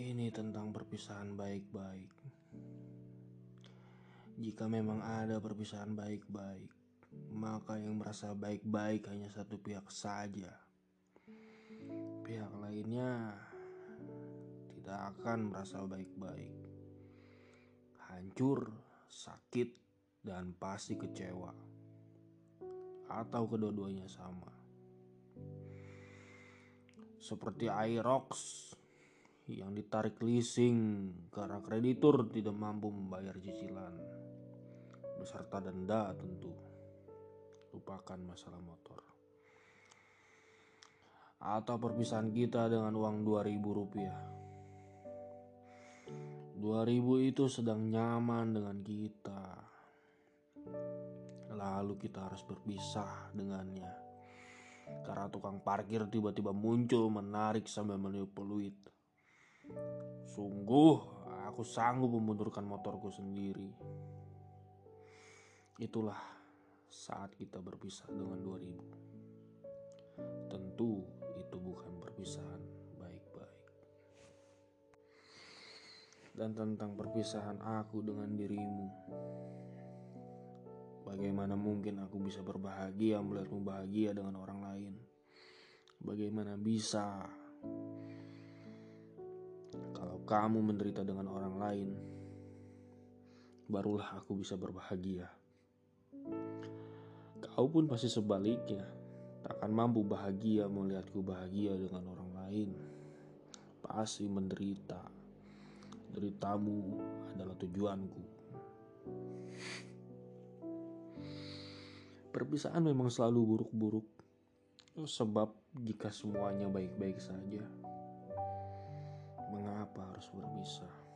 Ini tentang perpisahan baik-baik. Jika memang ada perpisahan baik-baik, maka yang merasa baik-baik hanya satu pihak saja. Pihak lainnya tidak akan merasa baik-baik. Hancur, sakit, dan pasti kecewa. Atau kedua-duanya sama. Seperti Aerox yang ditarik leasing karena kreditur tidak mampu membayar cicilan beserta denda tentu. Lupakan masalah motor. Atau perpisahan kita dengan uang 2000 rupiah. 2000 itu sedang nyaman dengan kita. Lalu kita harus berpisah dengannya. Karena tukang parkir tiba-tiba muncul menarik sambil meniup peluit. Sungguh, aku sanggup memundurkan motorku sendiri. Itulah saat kita berpisah dengan 2000. Tentu itu bukan perpisahan baik-baik. Dan tentang perpisahan aku dengan dirimu. Bagaimana mungkin aku bisa berbahagia melihatmu bahagia dengan orang lain? Bagaimana bisa kamu menderita dengan orang lain? Barulah aku bisa berbahagia. Kau pun pasti sebaliknya tak akan mampu bahagia melihatku bahagia dengan orang lain. Pasti menderita. Deritamu adalah tujuanku. Perpisahan memang selalu buruk-buruk. Sebab jika semuanya baik-baik saja, mengapa harus berpisah?